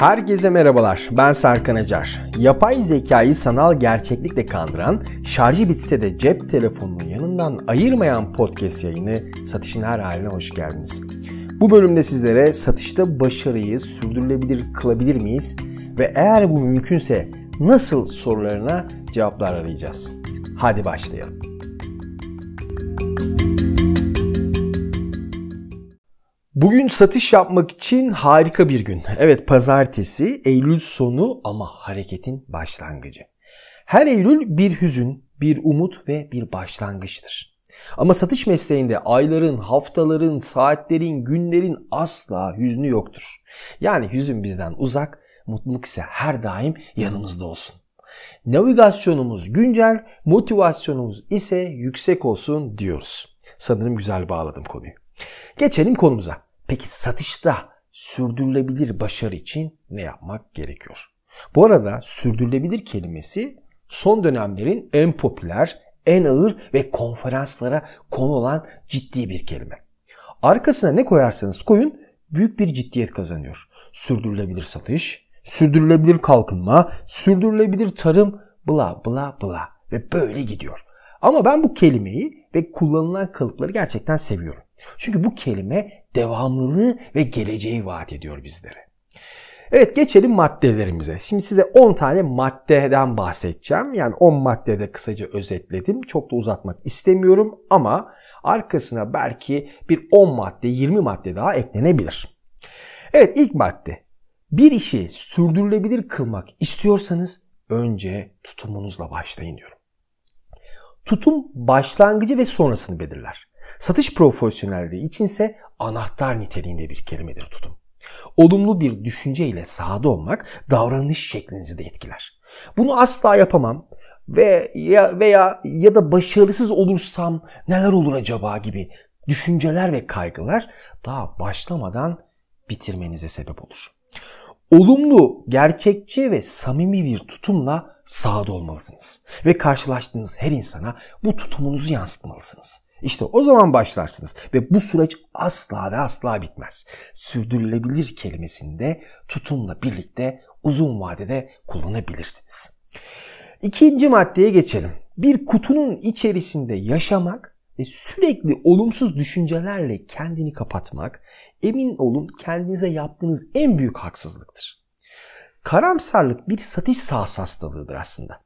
Herkese merhabalar, ben Serkan Acar. Yapay zekayı sanal gerçeklikle kandıran, şarjı bitse de cep telefonunun yanından ayırmayan podcast yayını Satışın Her Haline hoş geldiniz. Bu bölümde sizlere satışta başarıyı sürdürülebilir kılabilir miyiz ve eğer bu mümkünse nasıl sorularına cevaplar arayacağız. Hadi başlayalım. Bugün satış yapmak için harika bir gün. Evet pazartesi, Eylül sonu ama hareketin başlangıcı. Her Eylül bir hüzün, bir umut ve bir başlangıçtır. Ama satış mesleğinde ayların, haftaların, saatlerin, günlerin asla hüznü yoktur. Yani hüzün bizden uzak, mutluluk ise her daim yanımızda olsun. Navigasyonumuz güncel, motivasyonumuz ise yüksek olsun diyoruz. Sanırım güzel bağladım konuyu. Geçelim konumuza. Peki satışta sürdürülebilir başarı için ne yapmak gerekiyor? Bu arada sürdürülebilir kelimesi son dönemlerin en popüler, en ağır ve konferanslara konu olan ciddi bir kelime. Arkasına ne koyarsanız koyun büyük bir ciddiyet kazanıyor. Sürdürülebilir satış, sürdürülebilir kalkınma, sürdürülebilir tarım, bla bla bla ve böyle gidiyor. Ama ben bu kelimeyi ve kullanılan kalıpları gerçekten seviyorum. Çünkü bu kelime devamlılığı ve geleceği vaat ediyor bizlere. Evet geçelim maddelerimize. Şimdi size 10 tane maddeden bahsedeceğim. Yani 10 maddede kısaca özetledim. Çok da uzatmak istemiyorum ama arkasına belki bir 10 madde, 20 madde daha eklenebilir. Evet ilk madde. Bir işi sürdürülebilir kılmak istiyorsanız önce tutumunuzla başlayın diyorum. Tutum başlangıcı ve sonrasını belirler. Satış profesyonelliği içinse anahtar niteliğinde bir kelimedir tutum. Olumlu bir düşünce ile sahada olmak davranış şeklinizi de etkiler. Bunu asla yapamam ve ya veya ya da başarısız olursam neler olur acaba gibi düşünceler ve kaygılar daha başlamadan bitirmenize sebep olur. Olumlu, gerçekçi ve samimi bir tutumla sahada olmalısınız. Ve karşılaştığınız her insana bu tutumunuzu yansıtmalısınız. İşte o zaman başlarsınız ve bu süreç asla ve asla bitmez. Sürdürülebilir kelimesini de tutumla birlikte uzun vadede kullanabilirsiniz. İkinci maddeye geçelim. Bir kutunun içerisinde yaşamak ve sürekli olumsuz düşüncelerle kendini kapatmak emin olun kendinize yaptığınız en büyük haksızlıktır. Karamsarlık bir satış sahası hastalığıdır aslında.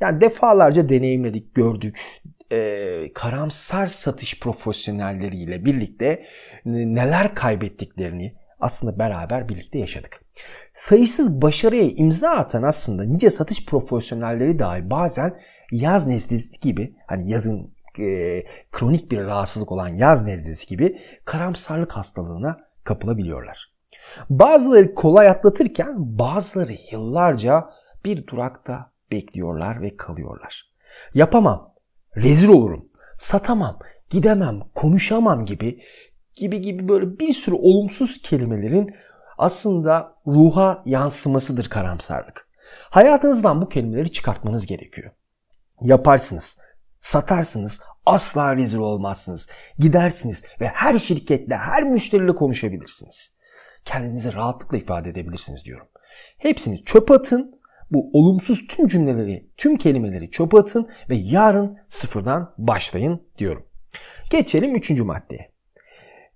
Yani defalarca deneyimledik, gördük, e, karamsar satış profesyonelleriyle birlikte neler kaybettiklerini aslında beraber birlikte yaşadık. Sayısız başarıya imza atan aslında nice satış profesyonelleri dahi bazen yaz nezlesi gibi hani yazın e, kronik bir rahatsızlık olan yaz nezlesi gibi karamsarlık hastalığına kapılabiliyorlar. Bazıları kolay atlatırken bazıları yıllarca bir durakta bekliyorlar ve kalıyorlar. Yapamam, rezil olurum, satamam, gidemem, konuşamam gibi gibi gibi böyle bir sürü olumsuz kelimelerin aslında ruha yansımasıdır karamsarlık. Hayatınızdan bu kelimeleri çıkartmanız gerekiyor. Yaparsınız, satarsınız, asla rezil olmazsınız. Gidersiniz ve her şirketle, her müşteriyle konuşabilirsiniz. Kendinizi rahatlıkla ifade edebilirsiniz diyorum. Hepsini çöp atın bu olumsuz tüm cümleleri, tüm kelimeleri çöpe atın ve yarın sıfırdan başlayın diyorum. Geçelim üçüncü maddeye.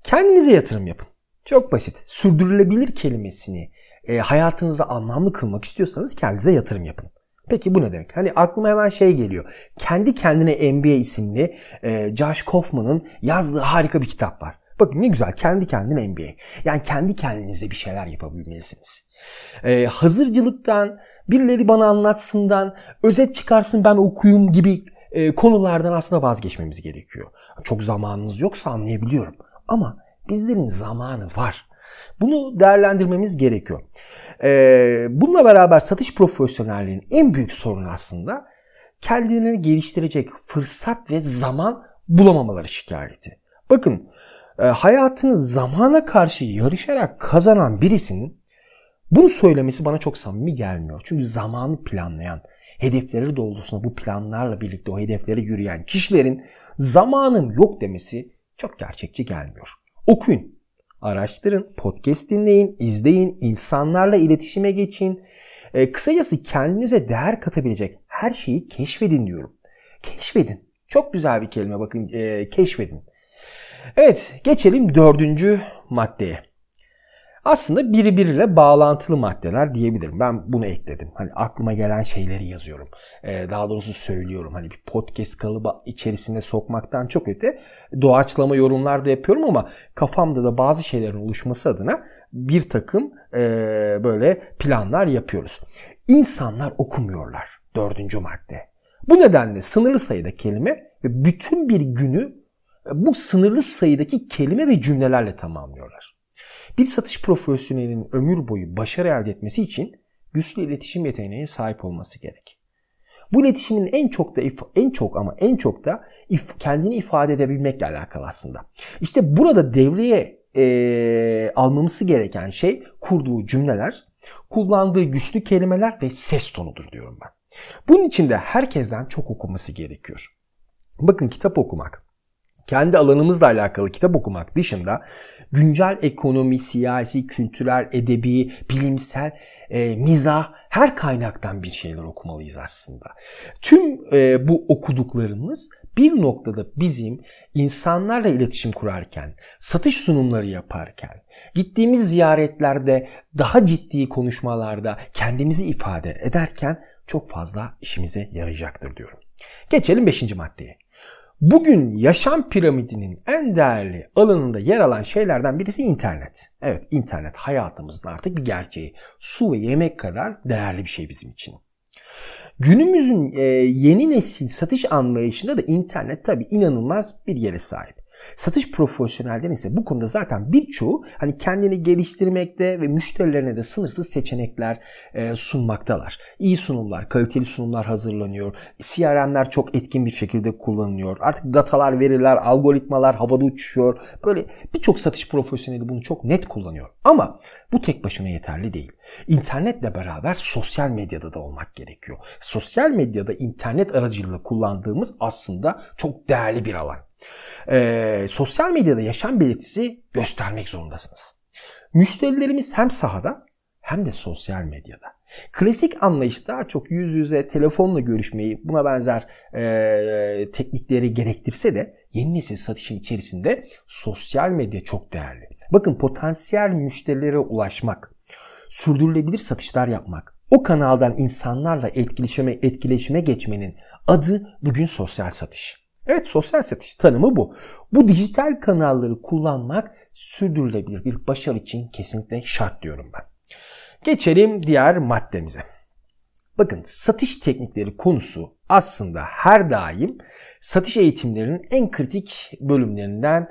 Kendinize yatırım yapın. Çok basit. Sürdürülebilir kelimesini e, hayatınızda anlamlı kılmak istiyorsanız kendinize yatırım yapın. Peki bu ne demek? Hani aklıma hemen şey geliyor. Kendi kendine MBA isimli e, Josh Kaufman'ın yazdığı harika bir kitap var. Bakın ne güzel kendi kendine MBA. Yani kendi kendinize bir şeyler yapabilmelisiniz. Ee, hazırcılıktan, birileri bana anlatsından, özet çıkarsın ben okuyum gibi e, konulardan aslında vazgeçmemiz gerekiyor. Çok zamanınız yoksa anlayabiliyorum. Ama bizlerin zamanı var. Bunu değerlendirmemiz gerekiyor. Ee, bununla beraber satış profesyonelliğinin en büyük sorunu aslında kendilerini geliştirecek fırsat ve zaman bulamamaları şikayeti. Bakın e, hayatını zamana karşı yarışarak kazanan birisinin bunu söylemesi bana çok samimi gelmiyor. Çünkü zamanı planlayan, hedefleri doğrultusunda bu planlarla birlikte o hedeflere yürüyen kişilerin zamanım yok demesi çok gerçekçi gelmiyor. Okuyun. araştırın, podcast dinleyin, izleyin, insanlarla iletişime geçin. E, kısacası kendinize değer katabilecek her şeyi keşfedin diyorum. Keşfedin. Çok güzel bir kelime bakın e, keşfedin. Evet geçelim dördüncü maddeye. Aslında birbiriyle bağlantılı maddeler diyebilirim. Ben bunu ekledim. Hani aklıma gelen şeyleri yazıyorum. Ee, daha doğrusu söylüyorum. Hani bir podcast kalıbı içerisinde sokmaktan çok öte doğaçlama yorumlar da yapıyorum ama kafamda da bazı şeylerin oluşması adına bir takım e, böyle planlar yapıyoruz. İnsanlar okumuyorlar. Dördüncü madde. Bu nedenle sınırlı sayıda kelime ve bütün bir günü bu sınırlı sayıdaki kelime ve cümlelerle tamamlıyorlar. Bir satış profesyonelinin ömür boyu başarı elde etmesi için güçlü iletişim yeteneğine sahip olması gerek. Bu iletişimin en çok da en çok ama en çok da if, kendini ifade edebilmekle alakalı aslında. İşte burada devreye e, almamız gereken şey kurduğu cümleler, kullandığı güçlü kelimeler ve ses tonudur diyorum ben. Bunun için de herkesten çok okuması gerekiyor. Bakın kitap okumak kendi alanımızla alakalı kitap okumak dışında güncel ekonomi, siyasi, kültürel, edebi, bilimsel, e, mizah her kaynaktan bir şeyler okumalıyız aslında. Tüm e, bu okuduklarımız bir noktada bizim insanlarla iletişim kurarken, satış sunumları yaparken, gittiğimiz ziyaretlerde, daha ciddi konuşmalarda kendimizi ifade ederken çok fazla işimize yarayacaktır diyorum. Geçelim 5. maddeye. Bugün yaşam piramidinin en değerli alanında yer alan şeylerden birisi internet. Evet internet hayatımızın artık bir gerçeği. Su ve yemek kadar değerli bir şey bizim için. Günümüzün e, yeni nesil satış anlayışında da internet tabii inanılmaz bir yere sahip. Satış profesyonelden ise bu konuda zaten birçoğu hani kendini geliştirmekte ve müşterilerine de sınırsız seçenekler e, sunmaktalar. İyi sunumlar, kaliteli sunumlar hazırlanıyor. CRM'ler çok etkin bir şekilde kullanılıyor. Artık datalar, veriler, algoritmalar havada uçuşuyor. Böyle birçok satış profesyoneli bunu çok net kullanıyor. Ama bu tek başına yeterli değil. İnternetle beraber sosyal medyada da olmak gerekiyor. Sosyal medyada internet aracılığıyla kullandığımız aslında çok değerli bir alan e, sosyal medyada yaşam belirtisi göstermek zorundasınız. Müşterilerimiz hem sahada hem de sosyal medyada. Klasik anlayış daha çok yüz yüze telefonla görüşmeyi buna benzer e, teknikleri gerektirse de yeni nesil satışın içerisinde sosyal medya çok değerli. Bakın potansiyel müşterilere ulaşmak, sürdürülebilir satışlar yapmak, o kanaldan insanlarla etkileşime, etkileşime geçmenin adı bugün sosyal satış. Evet sosyal satış tanımı bu. Bu dijital kanalları kullanmak sürdürülebilir bir başarı için kesinlikle şart diyorum ben. Geçelim diğer maddemize. Bakın satış teknikleri konusu aslında her daim satış eğitimlerinin en kritik bölümlerinden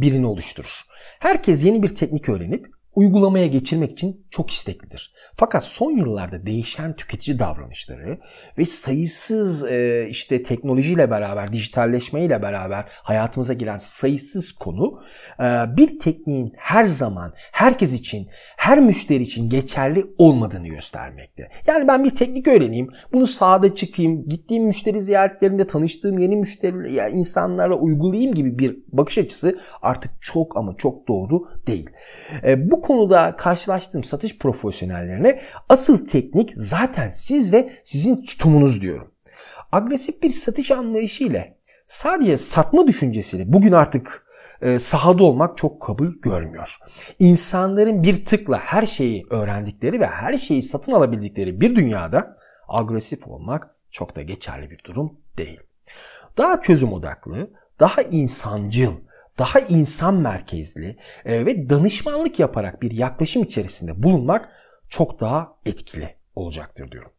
birini oluşturur. Herkes yeni bir teknik öğrenip uygulamaya geçirmek için çok isteklidir. Fakat son yıllarda değişen tüketici davranışları ve sayısız e, işte teknolojiyle beraber, dijitalleşmeyle beraber hayatımıza giren sayısız konu e, bir tekniğin her zaman herkes için, her müşteri için geçerli olmadığını göstermekte. Yani ben bir teknik öğreneyim, bunu sahada çıkayım, gittiğim müşteri ziyaretlerinde tanıştığım yeni müşteri ya insanlara uygulayayım gibi bir bakış açısı artık çok ama çok doğru değil. E, bu konuda karşılaştığım satış profesyonellerine ve asıl teknik zaten siz ve sizin tutumunuz diyorum. Agresif bir satış anlayışı ile sadece satma düşüncesiyle bugün artık e, sahada olmak çok kabul görmüyor. İnsanların bir tıkla her şeyi öğrendikleri ve her şeyi satın alabildikleri bir dünyada agresif olmak çok da geçerli bir durum değil. Daha çözüm odaklı, daha insancıl, daha insan merkezli e, ve danışmanlık yaparak bir yaklaşım içerisinde bulunmak çok daha etkili olacaktır diyorum.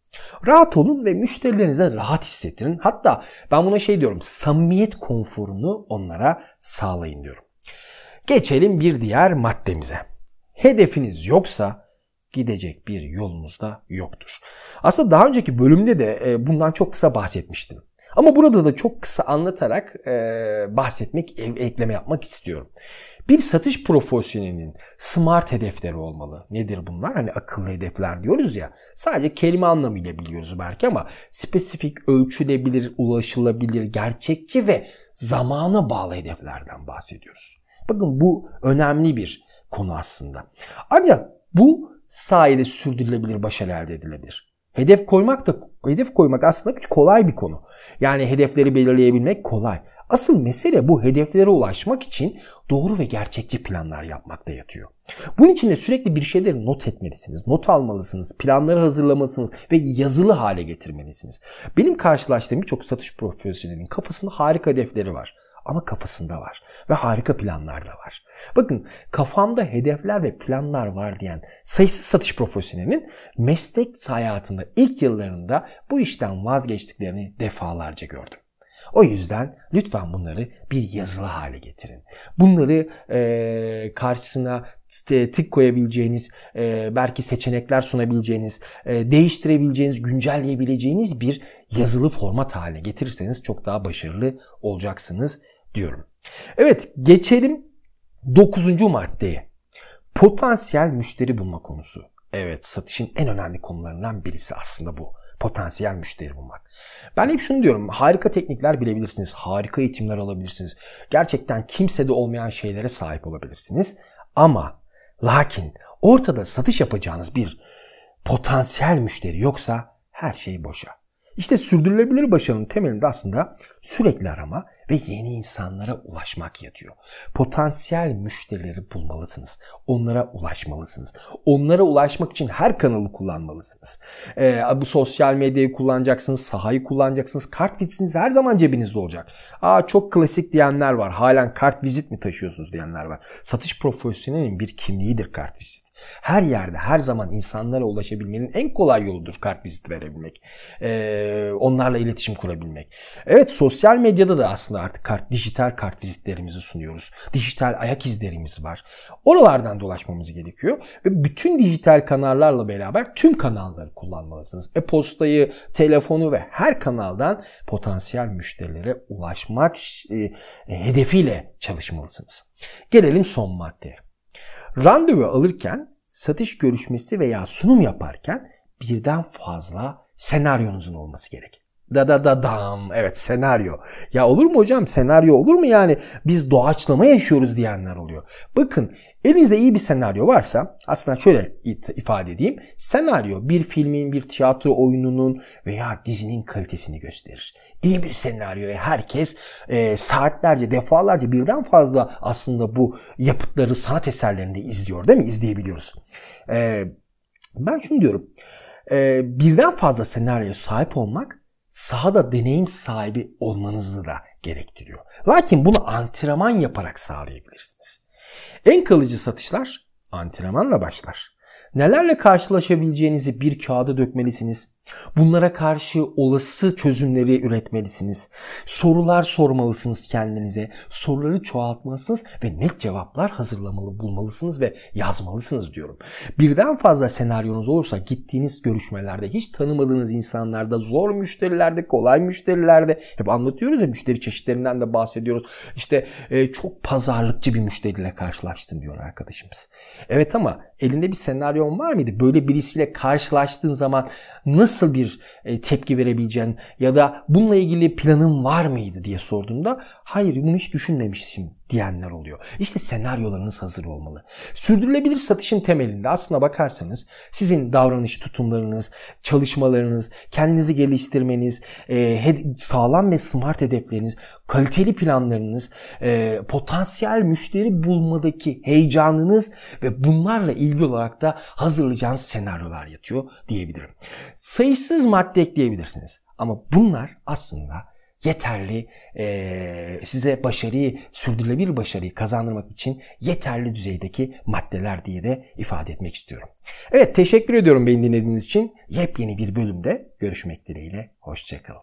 Rahat olun ve müşterilerinize rahat hissettirin. Hatta ben buna şey diyorum samimiyet konforunu onlara sağlayın diyorum. Geçelim bir diğer maddemize. Hedefiniz yoksa gidecek bir yolunuz da yoktur. Aslında daha önceki bölümde de e, bundan çok kısa bahsetmiştim. Ama burada da çok kısa anlatarak e, bahsetmek, ekleme yapmak istiyorum. Bir satış profesyonelinin smart hedefleri olmalı. Nedir bunlar? Hani akıllı hedefler diyoruz ya. Sadece kelime anlamıyla biliyoruz belki ama spesifik, ölçülebilir, ulaşılabilir, gerçekçi ve zamana bağlı hedeflerden bahsediyoruz. Bakın bu önemli bir konu aslında. Ancak bu sayede sürdürülebilir başarı elde edilebilir. Hedef koymak da hedef koymak aslında kolay bir konu. Yani hedefleri belirleyebilmek kolay. Asıl mesele bu hedeflere ulaşmak için doğru ve gerçekçi planlar yapmakta yatıyor. Bunun için de sürekli bir şeyleri not etmelisiniz, not almalısınız, planları hazırlamalısınız ve yazılı hale getirmelisiniz. Benim karşılaştığım birçok satış profesyonelinin kafasında harika hedefleri var ama kafasında var ve harika planlar da var. Bakın kafamda hedefler ve planlar var diyen sayısız satış profesyonelinin meslek hayatında ilk yıllarında bu işten vazgeçtiklerini defalarca gördüm. O yüzden lütfen bunları bir yazılı hale getirin. Bunları e, karşısına tık koyabileceğiniz, e, belki seçenekler sunabileceğiniz, e, değiştirebileceğiniz, güncelleyebileceğiniz bir yazılı format haline getirirseniz çok daha başarılı olacaksınız diyorum. Evet geçelim 9. maddeye. Potansiyel müşteri bulma konusu. Evet satışın en önemli konularından birisi aslında bu. Potansiyel müşteri bulmak. Ben hep şunu diyorum. Harika teknikler bilebilirsiniz. Harika eğitimler alabilirsiniz. Gerçekten kimsede olmayan şeylere sahip olabilirsiniz. Ama lakin ortada satış yapacağınız bir potansiyel müşteri yoksa her şey boşa. İşte sürdürülebilir başarının temelinde aslında sürekli arama ve yeni insanlara ulaşmak yatıyor. Potansiyel müşterileri bulmalısınız. Onlara ulaşmalısınız. Onlara ulaşmak için her kanalı kullanmalısınız. Ee, bu sosyal medyayı kullanacaksınız, sahayı kullanacaksınız. Kart vizitiniz her zaman cebinizde olacak. Aa çok klasik diyenler var. Halen kart vizit mi taşıyorsunuz diyenler var. Satış profesyonelinin bir kimliğidir kart vizit. Her yerde her zaman insanlara ulaşabilmenin en kolay yoludur kart vizit verebilmek. Ee, onlarla iletişim kurabilmek. Evet sosyal medyada da aslında artık kart, dijital kart vizitlerimizi sunuyoruz. Dijital ayak izlerimiz var. Oralardan dolaşmamız gerekiyor. Ve bütün dijital kanallarla beraber tüm kanalları kullanmalısınız. E-postayı, telefonu ve her kanaldan potansiyel müşterilere ulaşmak e, hedefiyle çalışmalısınız. Gelelim son maddeye. Randevu alırken, satış görüşmesi veya sunum yaparken birden fazla senaryonuzun olması gerek. Da da da dam. Evet senaryo. Ya olur mu hocam senaryo olur mu yani biz doğaçlama yaşıyoruz diyenler oluyor. Bakın elinizde iyi bir senaryo varsa aslında şöyle ifade edeyim. Senaryo bir filmin, bir tiyatro oyununun veya dizinin kalitesini gösterir. İyi bir senaryoya herkes e, saatlerce, defalarca birden fazla aslında bu yapıtları sanat eserlerinde izliyor değil mi? İzleyebiliyoruz. E, ben şunu diyorum. E, birden fazla senaryoya sahip olmak sahada deneyim sahibi olmanızı da gerektiriyor. Lakin bunu antrenman yaparak sağlayabilirsiniz. En kalıcı satışlar antrenmanla başlar. Nelerle karşılaşabileceğinizi bir kağıda dökmelisiniz. Bunlara karşı olası çözümleri üretmelisiniz. Sorular sormalısınız kendinize. Soruları çoğaltmalısınız ve net cevaplar hazırlamalı bulmalısınız ve yazmalısınız diyorum. Birden fazla senaryonuz olursa gittiğiniz görüşmelerde hiç tanımadığınız insanlarda, zor müşterilerde, kolay müşterilerde hep anlatıyoruz ya müşteri çeşitlerinden de bahsediyoruz. İşte e, çok pazarlıkçı bir müşteriyle karşılaştım diyor arkadaşımız. Evet ama elinde bir senaryon var mıydı? Böyle birisiyle karşılaştığın zaman nasıl bir e, tepki verebileceğin ya da bununla ilgili planın var mıydı diye sorduğunda hayır bunu hiç düşünmemiştim diyenler oluyor. İşte senaryolarınız hazır olmalı. Sürdürülebilir satışın temelinde aslına bakarsanız sizin davranış tutumlarınız, çalışmalarınız, kendinizi geliştirmeniz, e, sağlam ve smart hedefleriniz, kaliteli planlarınız, e, potansiyel müşteri bulmadaki heyecanınız ve bunlarla ilgili olarak da hazırlayacağınız senaryolar yatıyor diyebilirim. Sayısız madde ekleyebilirsiniz. Ama bunlar aslında yeterli e, size başarıyı, sürdürülebilir başarıyı kazandırmak için yeterli düzeydeki maddeler diye de ifade etmek istiyorum. Evet teşekkür ediyorum beni dinlediğiniz için. Yepyeni bir bölümde görüşmek dileğiyle. Hoşçakalın.